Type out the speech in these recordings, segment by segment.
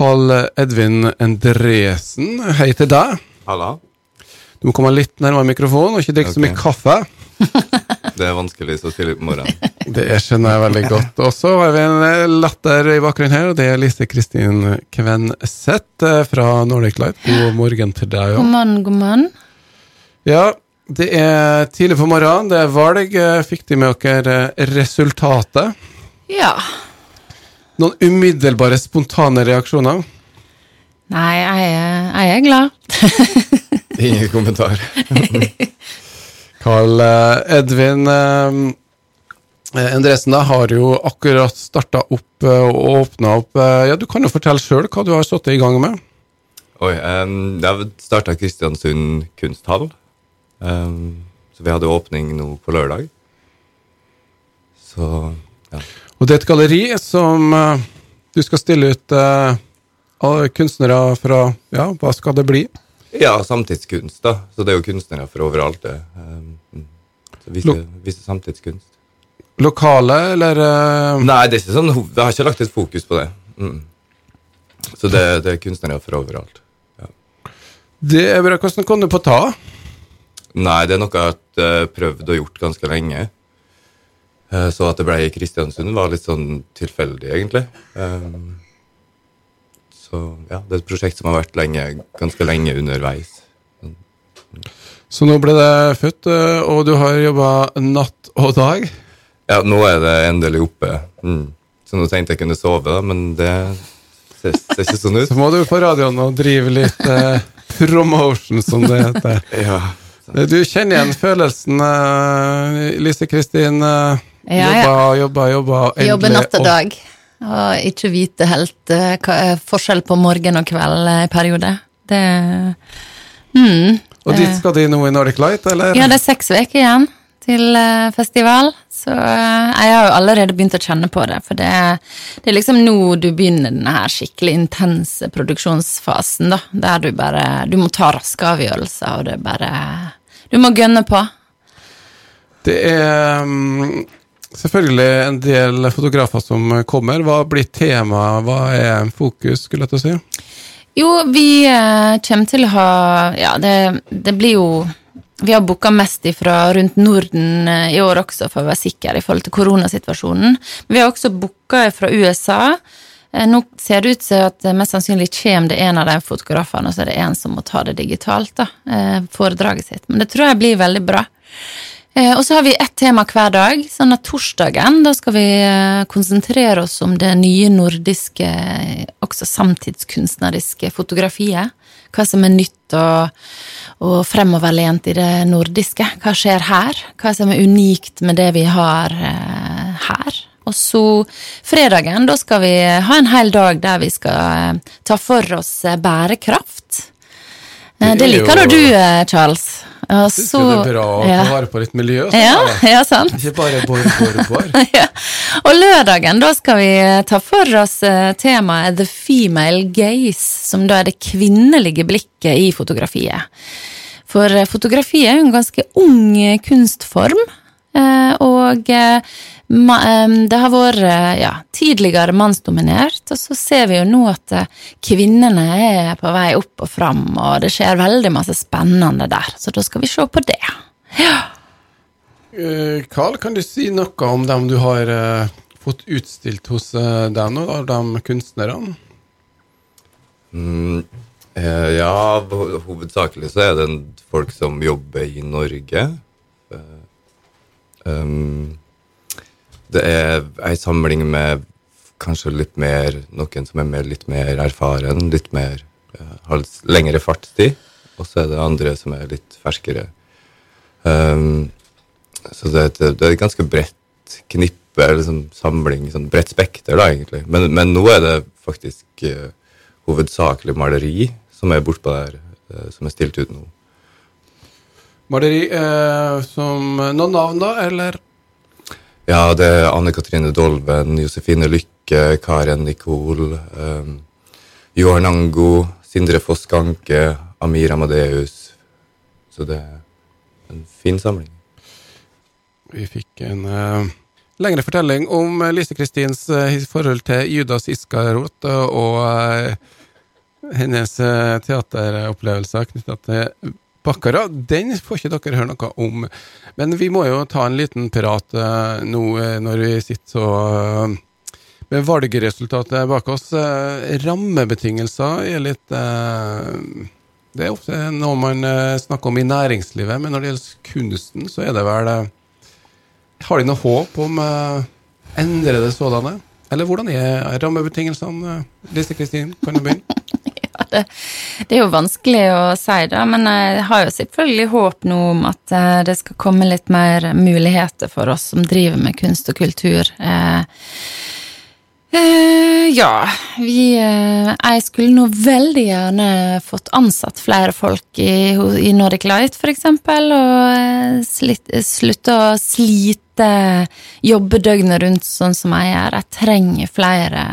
Carl Edvin Endresen, hei til deg. Halla. Du må komme litt nærmere mikrofonen og ikke drikke så mye kaffe. Det er vanskelig så tidlig på morgenen. Det skjønner jeg veldig godt. Og så har vi en eh, latter i bakgrunnen her, og det er Lise Kristin Kvenseth eh, fra Nordic Light. God morgen til deg God morgen, god morgen. Ja, det er tidlig på morgenen, det er valg. Eh, Fikk de med dere resultatet? Ja. Noen umiddelbare, spontane reaksjoner? Nei, jeg, er- jeg er glad. Ingen kommentar. Carl eh, Edvin eh, Endresen da har jo akkurat starta opp eh, og åpna opp eh, Ja, Du kan jo fortelle sjøl hva du har stått i gang med. Oi, um, Jeg starta Kristiansund kunsthall. Um, så vi hadde åpning nå på lørdag. Så ja. Og det er et galleri som uh, du skal stille ut uh, kunstnere fra Ja, hva skal det bli? ja, samtidskunst, da. Så det er jo kunstnere fra overalt. det. Um, mm. så vise, vise samtidskunst. Lokale, eller Uh... Nei, det er ikke sånn, jeg har ikke lagt et fokus på det. Mm. Så det, det er kunstnere fra overalt. Det er bra. Hvordan kom du på ta? Nei, det er noe jeg har prøvd og gjort ganske lenge. Eh, så at det ble i Kristiansund, var litt sånn tilfeldig, egentlig. Um, så ja, det er et prosjekt som har vært lenge, ganske lenge underveis. Så nå ble det født, eh, og du har jobba natt og dag. Ja, nå er det endelig oppe. Mm. Så nå tenkte jeg kunne sove, da, men det ser, ser ikke sånn ut. Så må du på radioen og drive litt eh, promotion, som det heter. Ja. Du kjenner igjen følelsen, eh, Lise Kristin. eh, Ja, ja. jobba, jobba, jobba. Jobbe natt og dag. Og ikke vite helt uh, hva er forskjell på morgen og kveld i i periode. Det mm. Og dit skal de nå i Nordic Light, eller? Ja, det er seks uker igjen til uh, festival, så eh, jeg har jo allerede begynt å kjenne på det. For det, det er liksom nå du begynner denne her skikkelig intense produksjonsfasen, da. Der du bare Du må ta raske avgjørelser, og det er bare Du må gønne på. Det er mm, selvfølgelig en del fotografer som kommer. Hva blir temaet? Hva er fokus, skulle jeg til å si? Jo, vi eh, kommer til å ha Ja, det, det blir jo Vi har booka mest ifra rundt Norden eh, i år også, for å være sikker i forhold til koronasituasjonen. Vi har også booka fra USA. Eh, nå ser det ut til at eh, mest sannsynlig kommer det en av de fotografene, og så er det en som må ta det digitalt, da. Foredraget sitt. Men det tror jeg blir veldig bra. Eh, Og så har vi ett tema hver dag. sånn at Torsdagen da skal vi eh, konsentrere oss om det nye nordiske, eh, også samtidskunstneriske fotografiet. Hva som er nytt og, og fremoverlent i det nordiske. Hva skjer her? Hva som er unikt med det vi har her. Og så fredagen, da skal vi ha en hel dag der vi skal ta for oss bærekraft. Det er liker nå du, eh, Syns så- det er bra å ja. ta vare på litt miljø. så Ja, ja, sant. Ikke bare bor, bor, bor. Ja. Og lørdagen, da skal vi ta for oss eh, temaet The Female Gaze, som da er det kvinnelige blikket i fotografiet. For fotografiet er jo en ganske ung eh, kunstform, eh, og eh, eh, det har vært eh, ja, tidligere mannsdominert, og så ser vi jo nå at eh, kvinnene er på vei opp og fram, og det skjer veldig masse spennende der, så da skal vi se på det. Ja. Carl, kan du si noe om dem du har eh, fått utstilt hos deg nå, av de kunstnerne? Mm, eh, ja, hovedsakelig så er det folk som jobber i Norge. Eh, um, det er ei samling med kanskje litt mer Noen som er mer, litt mer erfaren, litt mer har litt lengre fartstid. Og så er det andre som er litt ferskere. Um, så det, er et- det er et ganske bredt knippe, eller sånn samling, sånn bredt spekter, da, egentlig. Men, men nå er det faktisk uh, hovedsakelig maleri som er bortpå der, uh, som er stilt ut nå. Maleri eh, som Noen navn, da, eller? Ja, det er Anne Katrine Dolven, Josefine Lykke, Karen Nicol, eh, Johan Ango, Sindre Foss Ganke, Amir Amadeus. Så det er en fin samling. Vi fikk en eh, lengre fortelling om eh, Lise Kristins eh, forhold til Judas Iskarot og eh, hennes eh, teateropplevelser knytta til Bakkara. Den får ikke dere høre noe om. Men vi må jo ta en liten prat eh, nå eh, når vi sitter så eh, med valgresultatet bak oss. Rammebetingelser er litt Det er ofte noe man snakker om i næringslivet, men når det gjelder kunsten, så er det vel Har de noe håp om endrede sådanne? Eller hvordan er rammebetingelsene? Lise Kristin, kan du begynne? Det, det er jo vanskelig å si, da, men jeg har jo selvfølgelig håp nå om at eh, det skal komme litt mer muligheter for oss som driver med kunst og kultur. Eh, eh, ja, vi eh, Jeg skulle nå veldig gjerne fått ansatt flere folk i, i Nordic Light, for eksempel, og eh, slitt, slutte å slite, jobbe døgnet rundt sånn som jeg gjør. Jeg trenger flere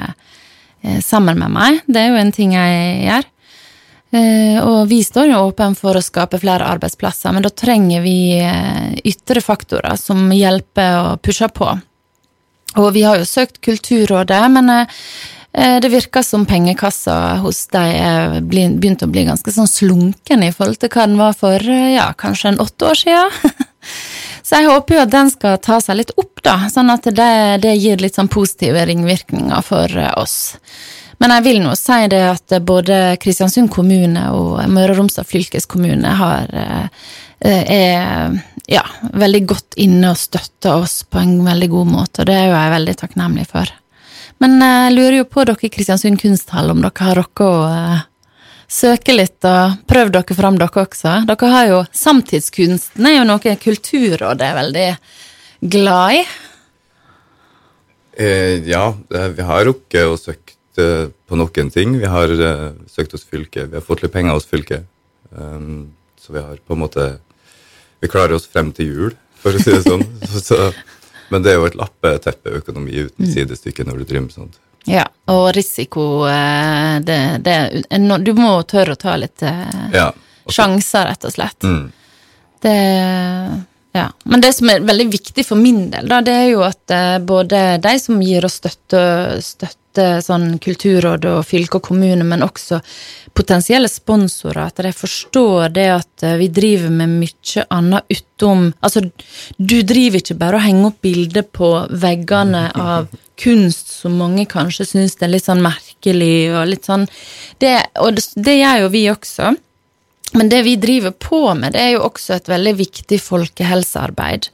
sammen med meg. Det er jo en ting jeg gjør. Eh, og vi står jo åpne for å skape flere arbeidsplasser, men da trenger vi eh, ytre faktorer som hjelper og pusher på. Og vi har jo søkt Kulturrådet, men eh, eh, det virker som pengekassa hos dem er begynt å bli ganske sånn slunken i forhold til hva den var for eh, ja, kanskje en åtte år siden. Så jeg håper jo at den skal ta seg litt opp, da, sånn at det, det gir litt sånn positive ringvirkninger for eh, oss. Men jeg vil nå si det at eh, både Kristiansund kommune og Møre og Romsdal fylkeskommune har eh, eh, er ja, veldig godt inne og støtter oss på en veldig god måte, og det er jo jeg veldig takknemlig for. Men eh, jeg lurer jo på dere i Kristiansund kunsthall om dere har rukket å eh, søke litt og prøve dere fram, dere også. Dere har jo Samtidskunsten er jo noe Kulturrådet er veldig glad i. Eh, ja, eh, vi har rukket å søkt eh, på noen ting. Vi har eh, søkt hos fylket. Vi har fått litt penger hos fylket. Um, så vi har på en måte Vi klarer oss frem til jul, for å si det sånn. så, så, men det er jo et lappeteppeøkonomi uten sidestykke når du driver med sånt. Ja, og risiko eh, det, det, Du må tørre å ta litt eh, Ja. sjanser, rett og slett. Mm. Det ja. Men det som er veldig viktig for min del, da, det er jo at eh, både de som gir oss støtte, støtte sånn Kulturrådet og fylke og kommune, men også potensielle sponsorer, at de forstår det at eh, vi driver med mye annet utom Altså, du driver ikke bare og henger opp bilder på veggene av kunst som mange kanskje syns er litt sånn merkelig og litt sånn det, Og det, det gjør jo vi også. Men det vi driver på med, det er jo også et veldig viktig folkehelsearbeid.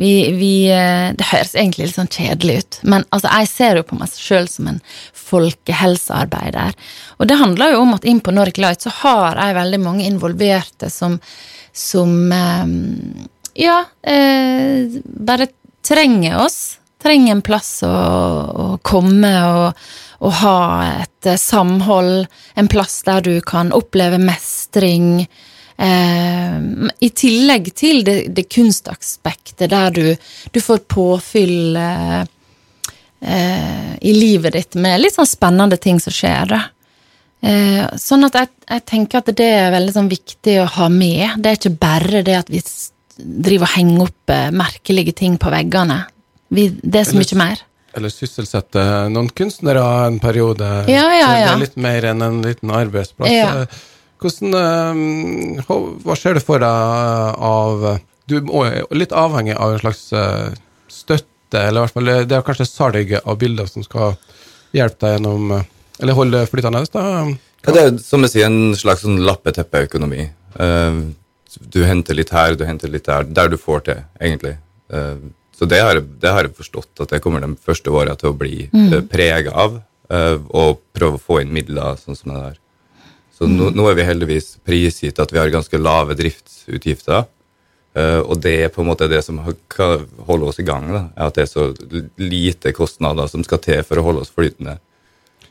Vi, vi, eh, det høres egentlig litt sånn kjedelig ut, men altså, jeg ser jo på meg sjøl som en folkehelsearbeider. Og det handler jo om at inn på Nordic Light så har jeg veldig mange involverte som, som eh, ja, eh, bare trenger oss. Trenger en plass å, å komme og, og ha et eh, samhold. En plass der du kan oppleve mestring. Eh, I tillegg til det, det kunstaspektet der du, du får påfyll eh, eh, i livet ditt med litt sånn spennende ting som skjer, da. Eh, sånn at jeg, jeg tenker at det er veldig sånn viktig å ha med. Det er ikke bare det at vi driver og henger opp merkelige ting på veggene. Vi, det er så mye mer. Eller sysselsette noen kunstnere en periode. Ja, ja, Så Det ja. er litt mer enn en liten arbeidsplass. Ja. Eh, Hvordan, eh, hva- ser du for deg av Du er litt avhengig av en slags eh, støtte, eller i hvert fall det er kanskje salget av bilder som skal hjelpe deg gjennom eh, Eller holde flytende? Da. Ja, det er som jeg sier, en slags sånn lappeteppeøkonomi. Eh, du henter litt her, du henter litt der, der du får til, egentlig. Eh, så det har, det har jeg forstått at det kommer de første åra til å bli mm. prega av, eh, og prøve å få inn midler sånn som det der. Så nå, nå er vi heldigvis prisgitt at vi har ganske lave driftsutgifter. eh, og det er på en måte det som holder oss i gang. Da, At det er så lite kostnader som skal til for å holde oss flytende.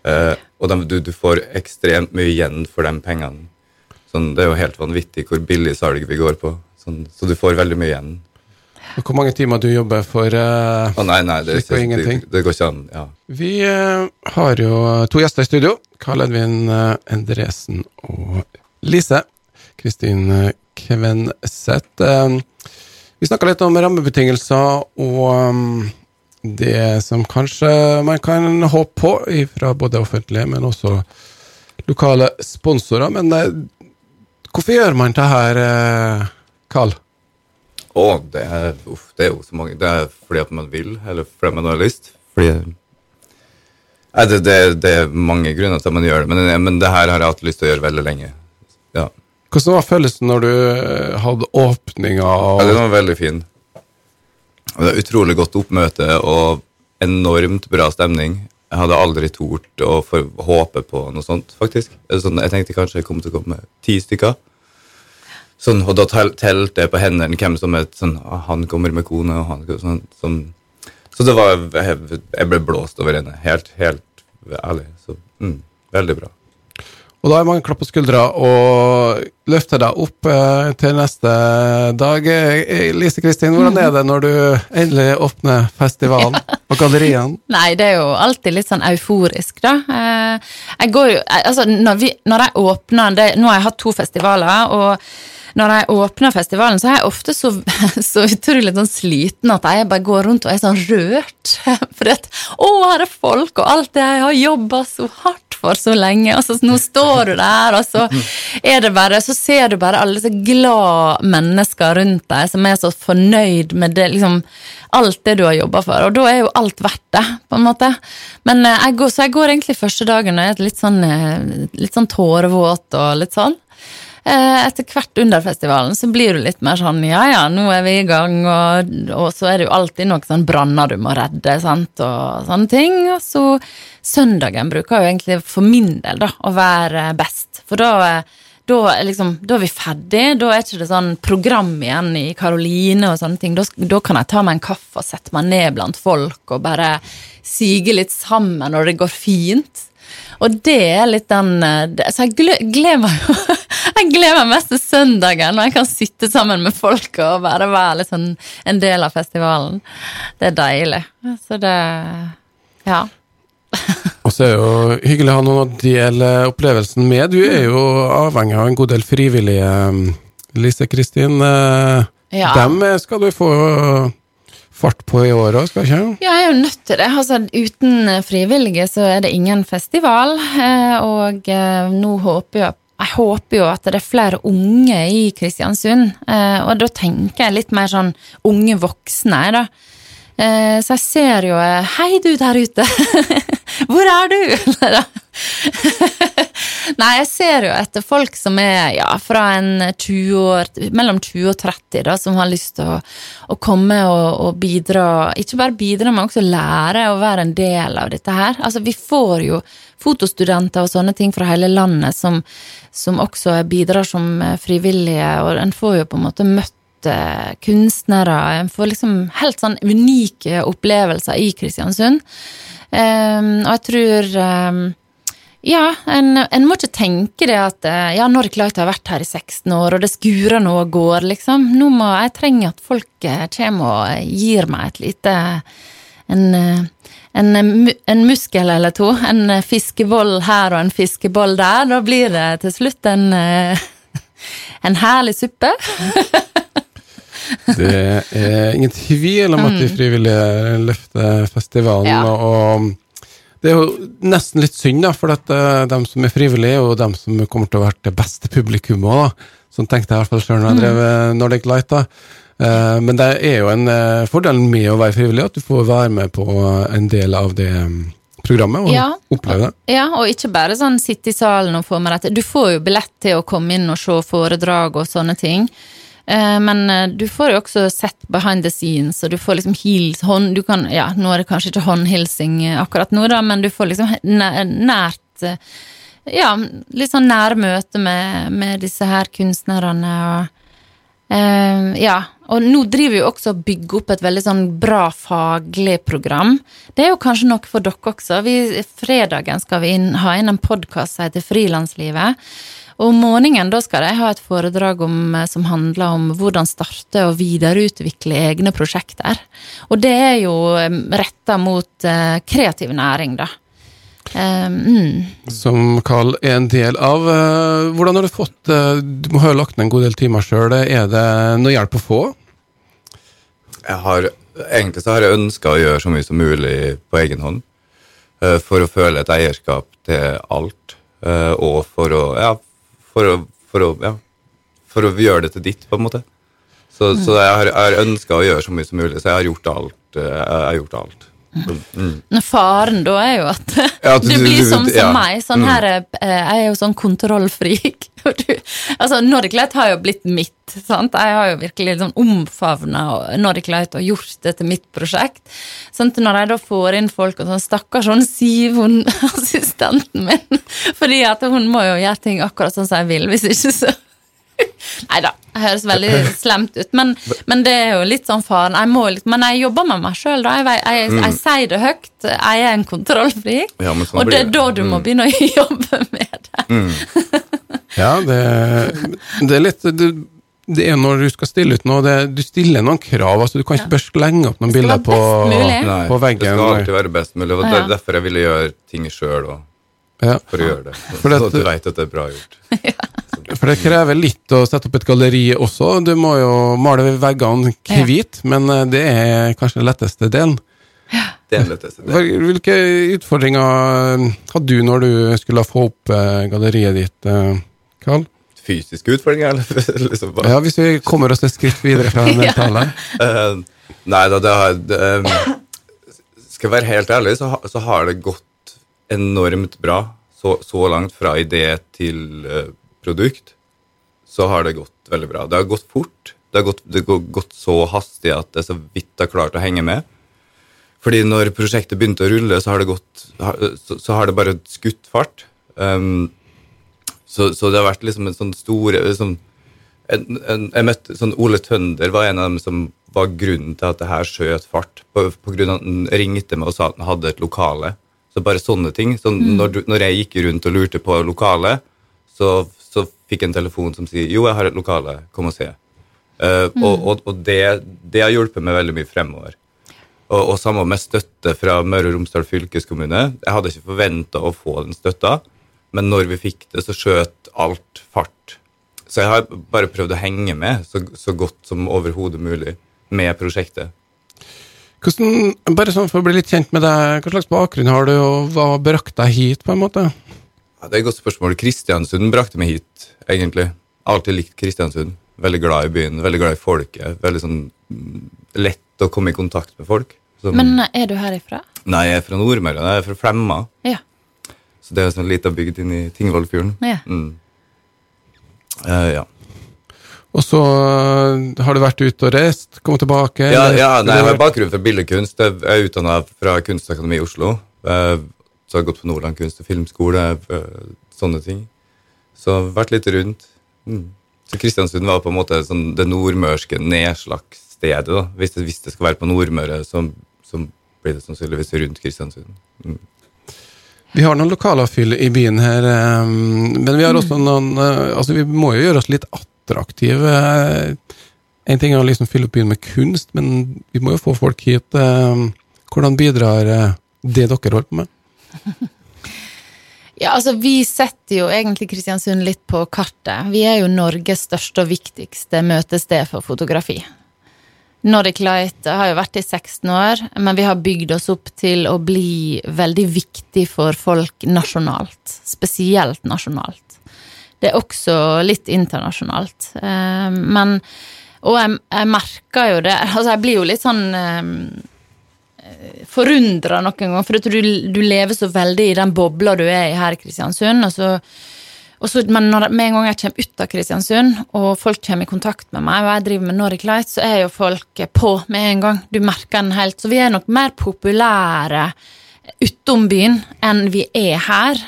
Eh, og de, du, du får ekstremt mye igjen for de pengene. Sånn, det er jo helt vanvittig hvor billig salg vi går på. Sånn, så du får veldig mye igjen. Hvor mange timer du jobber for uh, oh, nei, nei, det, det, ingenting. det, det går ikke an. Ja. Vi uh, har jo to gjester i studio. Karl Edvin uh, Endresen og Lise. Kristin Kvenseth. Vi snakka litt om rammebetingelser og um, det som kanskje man kan håpe på fra både offentlige, men også lokale sponsorer. Men hvorfor gjør man det her, Karl? Å, det er, uff, det er jo så mange. Det er fordi at man vil, eller fordi man har lyst. Fordi Nei, det, det, det er mange grunner til at man gjør det, men, men det her har jeg hatt lyst til å gjøre veldig lenge. Ja. Hvordan var følelsen når du eh, hadde åpninga? Ja, Og... den var veldig fin. Og Det er utrolig godt oppmøte og enormt bra stemning. Jeg hadde aldri tort å få håpe på noe sånt, faktisk. Sånn, jeg tenkte kanskje jeg kom til å komme ti stykker. Sånn, og da tel, telte jeg på hendene hvem som er sånn, Han kommer med kone, og han sånn, sånn. Så det var Jeg, jeg ble blåst over ende. Helt, helt ærlig. Så mm, veldig bra. Og da er mange klapp på skuldra og løfter deg opp eh, til neste dag. Eh, Lise Kristin, hvordan er det når du endelig åpner festivalen og galleriene? Nei, det er jo alltid litt sånn euforisk, da. Eh, Jeg går jo eh, Altså, når, vi, når jeg åpner det, Nå har jeg hatt to festivaler, og når jeg åpner festivalen, så er jeg ofte så, så utrolig sånn sliten at jeg bare går rundt og er sånn rørt. For at Å, her er folk, og alt det jeg har jobba så hardt for så lenge, og så nå står du der, og så er det bare Så ser du bare alle disse glade mennesker rundt deg som er så fornøyd med det, liksom alt det du har jobba for, og da er jo alt verdt det, på en måte. Men eh, jeg går, så jeg går egentlig første dagen og er litt sånn, eh, litt sånn tårevåt og litt sånn. Eh, Etter hvert under festivalen så blir du litt mer sånn ja ja, nå er vi i gang, og, og så er det jo alltid noen sånn branner du må redde, sant, og sånne ting. Og så søndagen bruker jo egentlig for min del da å være best, for da da, liksom, da er vi ferdig, da er ikke det sånn program igjen i Karoline og sånne ting. Da, da kan jeg ta meg en kaffe og sette meg ned blant folk og bare sige litt sammen når det går fint. Og det er litt den eh, Så jeg gle- gleder meg jo Jeg gleder meg mest til søndagen, når jeg kan sitte sammen med folk og bare være sånn en del av festivalen. Det er deilig. Så det Ja. Og så er det jo hyggelig å ha noen å dele opplevelsen med. Du er jo avhengig av en god del frivillige, um, Lise Kristin. eh, Ja. Dem eh, skal du få fart på i år òg, skal ikke? Ja, jeg er jo nødt til det. Altså, uten frivillige så er det ingen festival. eh, Og nå håper jeg jeg håper jo at det er flere unge i Kristiansund, eh, og da tenker jeg litt mer sånn unge voksne, da. Eh, Så jeg ser jo eh, Hei, du der ute! Hvor er du? Nei, jeg ser jo etter folk som er ja, fra en 20 år, mellom 20 og 30, da, som har lyst til å, å komme og, og bidra. Ikke bare bidra, men også lære å være en del av dette her. Altså, vi får jo fotostudenter og sånne ting fra hele landet som, som også bidrar som frivillige, og en får jo på en måte møtt eh, kunstnere. En får liksom helt sånn unike opplevelser i Kristiansund. Um, og jeg tror um, ja, en, en må ikke tenke det at eh, ja, Nordic Light har vært her i 16 år, og det skurer nå og går, liksom. Nå må jeg trenger at folk eh, kommer og gir meg et lite en, eh, en, en muskel eller to. En eh, fiskeboll her og en fiskeboll der. Da blir det til slutt en eh, en herlig suppe. Det er ingen tvil om at de frivillige løfter festivalen. Ja. Og, og det er jo nesten litt synd, da, for at eh, de som er frivillige, jo de som kommer til å være det beste publikummet òg. Sånn tenkte jeg i hvert fall sjøl når jeg drev eh, Nordic Light. da. Eh, Men det er jo en fordel med å være frivillig, at du får være med på en del av det mm, programmet og Ja. oppleve det. Ja, og ikke bare sånn sitte i salen og få med dette. Du får jo billett til å komme inn og se foredrag og sånne ting. Eh, Men eh, du får jo også sett behind the scenes, og du får liksom hils, hånd, du kan, ja, Nå er det kanskje ikke håndhilsing eh, akkurat nå, da, men du får liksom nært Ja, litt sånn nære møte med, med disse her kunstnerne og uh, ja, og nå driver vi jo også og bygger opp et veldig sånn bra faglig program. Det er jo kanskje noe for dere også. Vi, fredagen skal vi inn, ha inn en podkast som heter Frilanslivet. Og om morgenen da skal de ha et foredrag om, eh, som handler om hvordan starte og videreutvikle egne prosjekter. Og det er jo retta mot eh, kreativ næring, da. Um, mm. som Carl er en del av. Eh, Hvordan har du fått Du må ha lagt ned en god del timer sjøl. Er det noe hjelp å få? Jeg har egentlig så har jeg ønska å gjøre så mye som mulig på egen hånd. For å føle et eierskap til alt. eh, Og for å Ja, for å, for å, ja, for å gjøre det til ditt, på en måte. Så, så jeg har, jeg har ønska å gjøre så mye som mulig, så jeg har gjort alt. eh, Jeg har gjort alt. Mm. Men Faren da er jo at Ja, du, du- blir som, som ja. meg. Sånn her, eh, jeg er jo sånn kontrollfrik. Altså, Nordic Light har jo blitt mitt. sant? Jeg har jo virkelig sånn omfavna Nordic Light og gjort det til mitt prosjekt. Sånn når jeg da får inn folk og sånn Stakkars sånn Siv, hun assistenten min. Fordi at hun må jo gjøre ting akkurat sånn som jeg vil. Hvis ikke så Nei da, det høres veldig slemt ut. Men, men det er jo litt sånn faren. Jeg må litt, men jeg jobber med meg sjøl, da. Jeg, jeg, jeg, jeg sier det høyt. Jeg er en kontrollfrik. Ja, sånn og det er da du må begynne å jobbe med det. Ja, det, det er litt det, det er når du skal stille ut noe, det, du stiller noen krav. altså Du kan ikke bare slenge opp noen bilder være på, veggen. Nei, på det skal alltid være best mulig. og Det Ja. er derfor jeg ville gjøre ting sjøl Ja, for å gjøre det. For det- Så at du vet at det er bra gjort. for det krever litt å sette opp et galleri også. Du må jo male veggene hvite, men eh, det er kanskje den letteste delen. Det er letteste. delen. Hvilke utfordringer hadde du når du skulle få opp eh, galleriet ditt, eh, Karl? Fysiske utfordringer, eller liksom bare Ja, hvis vi kommer oss et skritt videre fra den Ja. talen. Eh, Nei da, det har det, um, Skal jeg være helt ærlig, så, så har det gått enormt bra så, så langt fra idé til eh, produkt. Så har det gått veldig bra. Det har gått fort. Det har gått, det har gått så hastig at jeg så vidt har klart å henge med. Fordi når prosjektet begynte å rulle, så har det, gått, så, så har det bare skutt fart. Um, så, så det har vært liksom en sånn stor liksom, en, en, jeg møtte, sånn Ole Tønder var en av dem som var grunnen til at det her skjøt fart. På, på grunn av at Han ringte meg og sa at han hadde et lokale. Så bare sånne ting. Så når, du, når jeg gikk rundt og lurte på lokalet, så fikk en telefon som sier 'jo, jeg har et lokale, kom og se'. Eh, Og, og, og det, det har hjulpet meg veldig mye fremover. Og, og sammen med støtte fra Møre og Romsdal fylkeskommune. Jeg hadde ikke forventa å få den støtta, men når vi fikk det, så skjøt alt fart. Så jeg har bare prøvd å henge med så, så godt som overhodet mulig med prosjektet. Hvordan, bare sånn For å bli litt kjent med deg, hva slags bakgrunn har du, og hva brakte deg hit? på en måte? Ja, det er et godt spørsmål. Kristiansund brakte meg hit, egentlig. Alltid likt Kristiansund. Veldig glad i byen, veldig glad i folket. Veldig sånn mm, lett å komme i kontakt med folk. Som, Men er du herifra? Nei, jeg er fra Nordmøre. Jeg er fra Flemma. Ja. Så det er en sånn lita bygd inne i Tingvollfjorden. ja. Mm. Uh, ja. Og så øh, har du vært ute og reist, kommet tilbake? Ja, ja, nei, jeg har bakgrunn for billedkunst. Jeg er utdanna fra Kunstakademiet i Oslo. Eh, Så har jeg gått på Nordland kunst- og filmskole, eh, sånne ting. Så vært litt rundt. Mm. Så Kristiansund var på en måte sånn det nordmørske nedslagsstedet. da. Hvis det, hvis det skal være på Nordmøre, så, så blir det sannsynligvis rundt Kristiansund. Mm. Vi har noen fylle i byen her, eh, men vi har også noen eh, Altså, vi må jo gjøre oss litt attraktive. En ting er å liksom fylle opp byen med kunst, men vi må jo få folk hit. eh, Hvordan bidrar eh, det dere holder på med? Ja, altså Vi setter jo egentlig Kristiansund litt på kartet. Vi er jo Norges største og viktigste møtested for fotografi. Nordic Light har jo vært i 16 år, men vi har bygd oss opp til å bli veldig viktig for folk nasjonalt. Spesielt nasjonalt. Det er også litt internasjonalt. Eh, Men Og jeg, jeg merker jo det Altså, jeg blir jo litt sånn eh, forundra noen ganger, for du, du lever så veldig i den bobla du er i her i Kristiansund. Og så, så, men når, med en gang jeg kommer ut av Kristiansund, og folk kommer i kontakt med meg, og jeg driver med Nordic Light, så er jo folk på med en gang. Du merker den helt. Så vi er nok mer populære utom byen enn vi er her.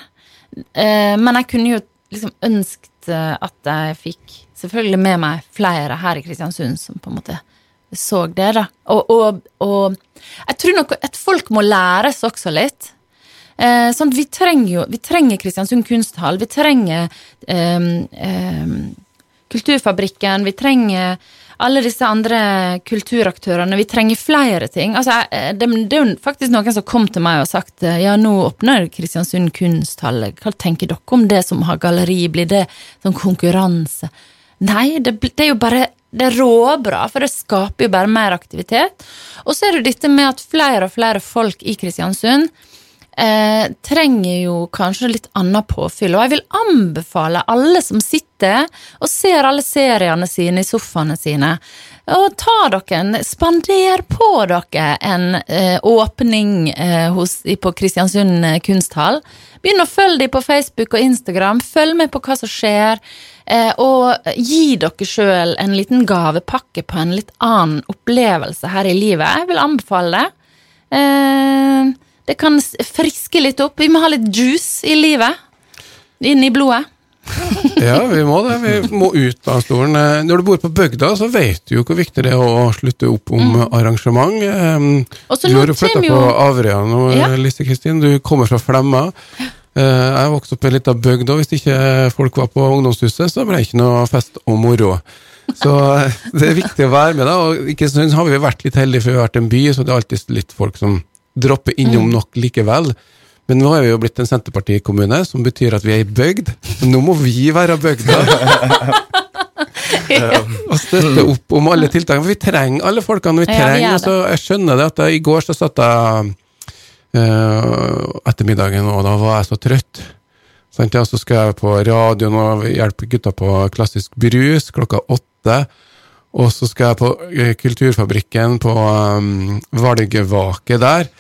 Eh, men jeg kunne jo liksom ønsket at jeg fikk selvfølgelig med meg flere her i Kristiansund som på en måte så det, da. Og, og, og jeg tror nok at folk må læres også litt. Eh, sånn, vi trenger jo Vi trenger Kristiansund kunsthall. Vi trenger eh, eh, Kulturfabrikken. Vi trenger alle disse andre kulturaktørene. Vi trenger flere ting. Altså, jeg- det, det er jo faktisk noen som kom til meg og sagt eh, ja, nå åpner Kristiansund kunsthall. Hva tenker dere om det som har galleri? Blir det sånn konkurranse? Nei, det, det er jo bare det er råbra, for det skaper jo bare mer aktivitet. Og så er det dette med at flere og flere folk i Kristiansund eh, trenger jo kanskje litt annet påfyll. Og jeg vil anbefale alle som sitter og ser alle seriene sine i sofaene sine, og ta dere Spander på dere en eh, åpning eh, hos, på Kristiansund kunsthall. Begynn å følge dem på Facebook og Instagram. Følg med på hva som skjer. Eh, og gi dere sjøl en liten gavepakke på en litt annen opplevelse her i livet. Jeg vil anbefale det. Eh, det kan friske litt opp. Vi må ha litt juice i livet. Inn i blodet. ja, vi må det. Vi må ut av stolen. Eh, når du bor på bygda, så vet du jo hvor viktig det er å slutte opp om mm. arrangement. Du har jo flytta på Averøya nå, ja. Lise Kristin. Du kommer fra Flemma. Eh, jeg vokste opp i ei lita bygd, og hvis ikke folk var på ungdomshuset, så ble det ikke noe fest og moro. Så eh, det er viktig å være med, da. Og ikke sånn har vi vært litt heldige, for vi har vært en by, så det er alltid litt folk som dropper innom mm. nok likevel. Men nå er vi jo blitt en Senterpartikommune, som betyr at vi er i bygd. Nå må vi være bygda! og støtte opp om alle tiltakene. For vi trenger alle folkene vi trenger. Ja, vi jeg skjønner det at jeg, i går så satt jeg uh, ettermiddagen, og da var jeg så trøtt. Sant? Ja, så skal jeg på radioen og hjelpe gutta på klassisk brus klokka åtte. Og så skal jeg på eh, Kulturfabrikken på um, valgvake der.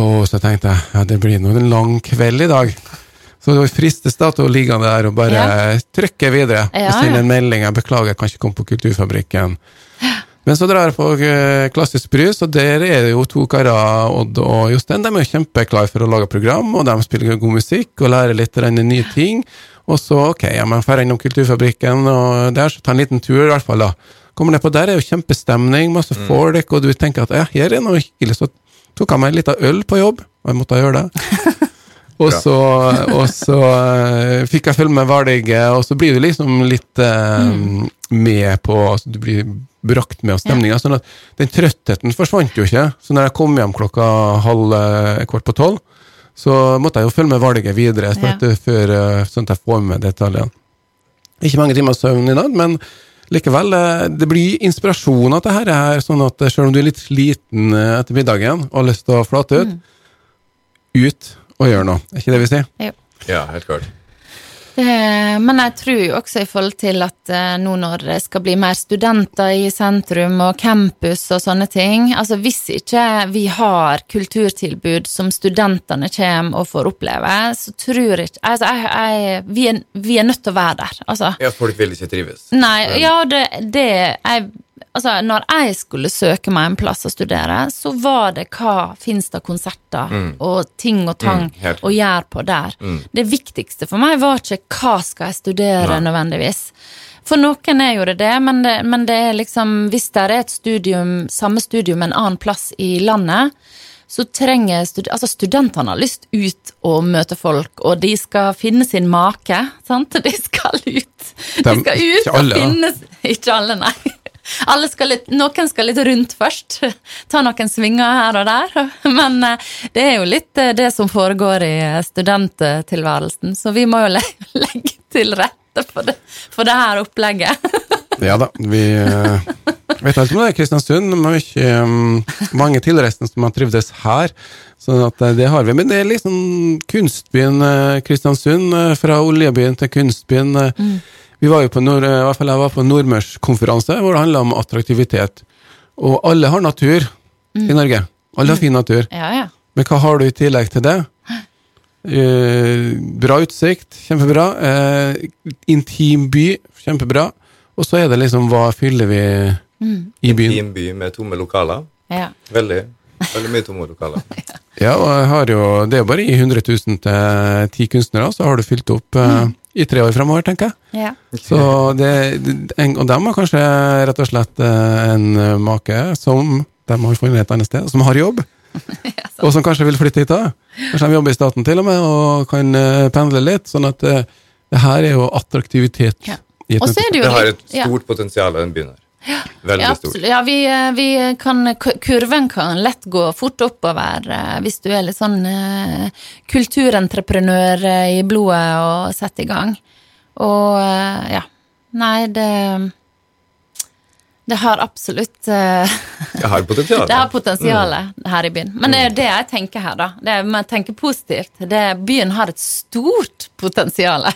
Og så tenkte jeg ja, det blir nå en lang kveld i dag. Så det fristes da til å ligge der og bare ja. trykke videre. Ja, Sende en melding. Jeg beklager, jeg kan ikke komme på Kulturfabrikken. Men så drar jeg på eh, Klassisk brus, og der er det jo to karer, Odd og Jostein. De er jo kjempeklare for å lage program, og de spiller god musikk og lærer litt nye ting. Og så, ok, ja, men drar innom Kulturfabrikken, og der så tar en liten tur, i hvert fall. da. Kommer ned på der, er jo kjempestemning, masse mm. folk, og du tenker at ja, her er noe hyggelig. Så tok jeg meg en liten øl på jobb, og jeg måtte gjøre det. Og så, og så uh, fikk jeg følge med Hvalige, og så blir du liksom litt uh, mm. med på altså Du blir brakt med av stemninga. Sånn at den trøttheten forsvant jo ikke. Så når jeg kom hjem klokka halv uh, kvart på tolv, så måtte jeg jo følge med Hvalige videre, ja. før, sånn at jeg får med detaljene. Ikke mange timer søvn i natt, men likevel, det blir inspirasjon av dette her, sånn at selv om du er litt sliten etter middagen og har lyst til å flate ut, mm. ut og gjøre noe. Er ikke det vi sier? Jo. Ja, helt klart. Det, men jeg tror jo også i forhold til at uh, nå når det skal bli mer studenter i sentrum og campus og sånne ting Altså hvis ikke vi har kulturtilbud som studentene kommer og får oppleve, så tror jeg ikke altså, jeg, jeg, vi, er, vi, er, nødt til å være der, altså. Ja, folk vil ikke trives. Nei, ja, det, det jeg Altså, når jeg skulle søke meg en plass å studere, så var det hva fins det konserter mm. og ting og tang mm, å gjøre på der. Mm. Det viktigste for meg var ikke hva skal jeg studere, Nei. nødvendigvis. For noen er jo det det, men det, men det er liksom Hvis det er et studium, samme studium en annen plass i landet, så trenger stud altså studentene har lyst ut og møte folk, og de skal finne sin make. Sant? De skal ut. De skal ut og finne Ikke alle, nei. Skal litt, noen skal litt rundt først. Ta noen svinger her og der. Men eh, det er jo litt eh, det som foregår i studenttilværelsen, så vi må jo legge til rette for det, for det her opplegget. Ja da, vi vet alt om det. Kristiansund men ikke um, mange tilreisende som har trivdes her. Så det har vi. Men det er liksom kunstbyen Kristiansund, fra oljebyen til kunstbyen. Mm. Vi var jo på Nord, i hvert fall jeg var på Nordmørskonferanse, hvor det handla om attraktivitet. Og alle har natur mm. i Norge. Alle har fin natur. Ja, ja. Men hva har du i tillegg til det? Eh, bra utsikt, kjempebra. Eh, intim by, kjempebra. Og så er det liksom hva fyller vi mm. i byen? Intim by med tomme lokaler. Ja. Veldig. Veldig mye tomme lokaler. ja, og jeg har jo, det er jo bare i 100 000 til ti kunstnere, så har du fylt opp eh, mm i tre år fremover, tenker jeg. Ja. Så det, en, og dem har kanskje rett og slett eh, en eh, make som de har funnet et annet sted, som har jobb. ja, og som kanskje vil flytte hit da. Kanskje de jobber i staten til og med, og kan uh, pendle litt. Sånn at det her er jo attraktivitet. Ja. Og så er det, jo det har et stort potensial, den byen her. Ja, Veldig ja, stort. Ja, vi, vi, kan, kurven kan lett gå fort oppover hvis du er litt sånn uh, kulturentreprenør i blodet og setter i gang. Og ja. Nei, det Det har absolutt eh, har potensial. Det har potensialet her i byen. Men det er det jeg tenker her, da. Det er, jeg tenker positivt. Det, byen har et stort potensial.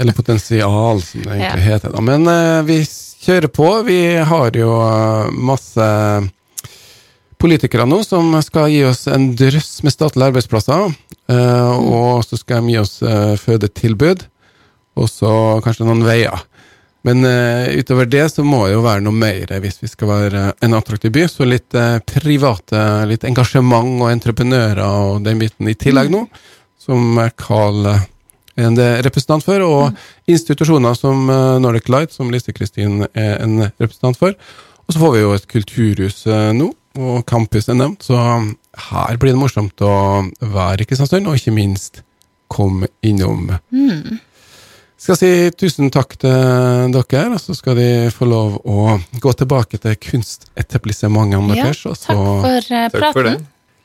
Eller potensial, som det egentlig Ja. heter. Men eh, vi kjører på. Vi har jo eh, masse politikere nå som skal gi oss en drøss med statlige arbeidsplasser. eh, og så skal de gi oss eh, fødetilbud, og så kanskje noen veier. Men utover det så må det jo være noe mer hvis vi skal være en attraktiv by. Så litt private, litt engasjement og entreprenører og den biten i tillegg nå, som Carl en eh, representant for, og institusjoner som eh, Nordic Light, som Lise Kristin er en representant for. Og så får vi jo et kulturhus eh, nå, og campus er nevnt, så her blir det morsomt å være i Kristiansund, og ikke minst komme innom. Skal si tusen takk til dere, og så skal de få lov å gå tilbake til kunstetablissementene Ja, deres. og så- takk for praten. Takk for det.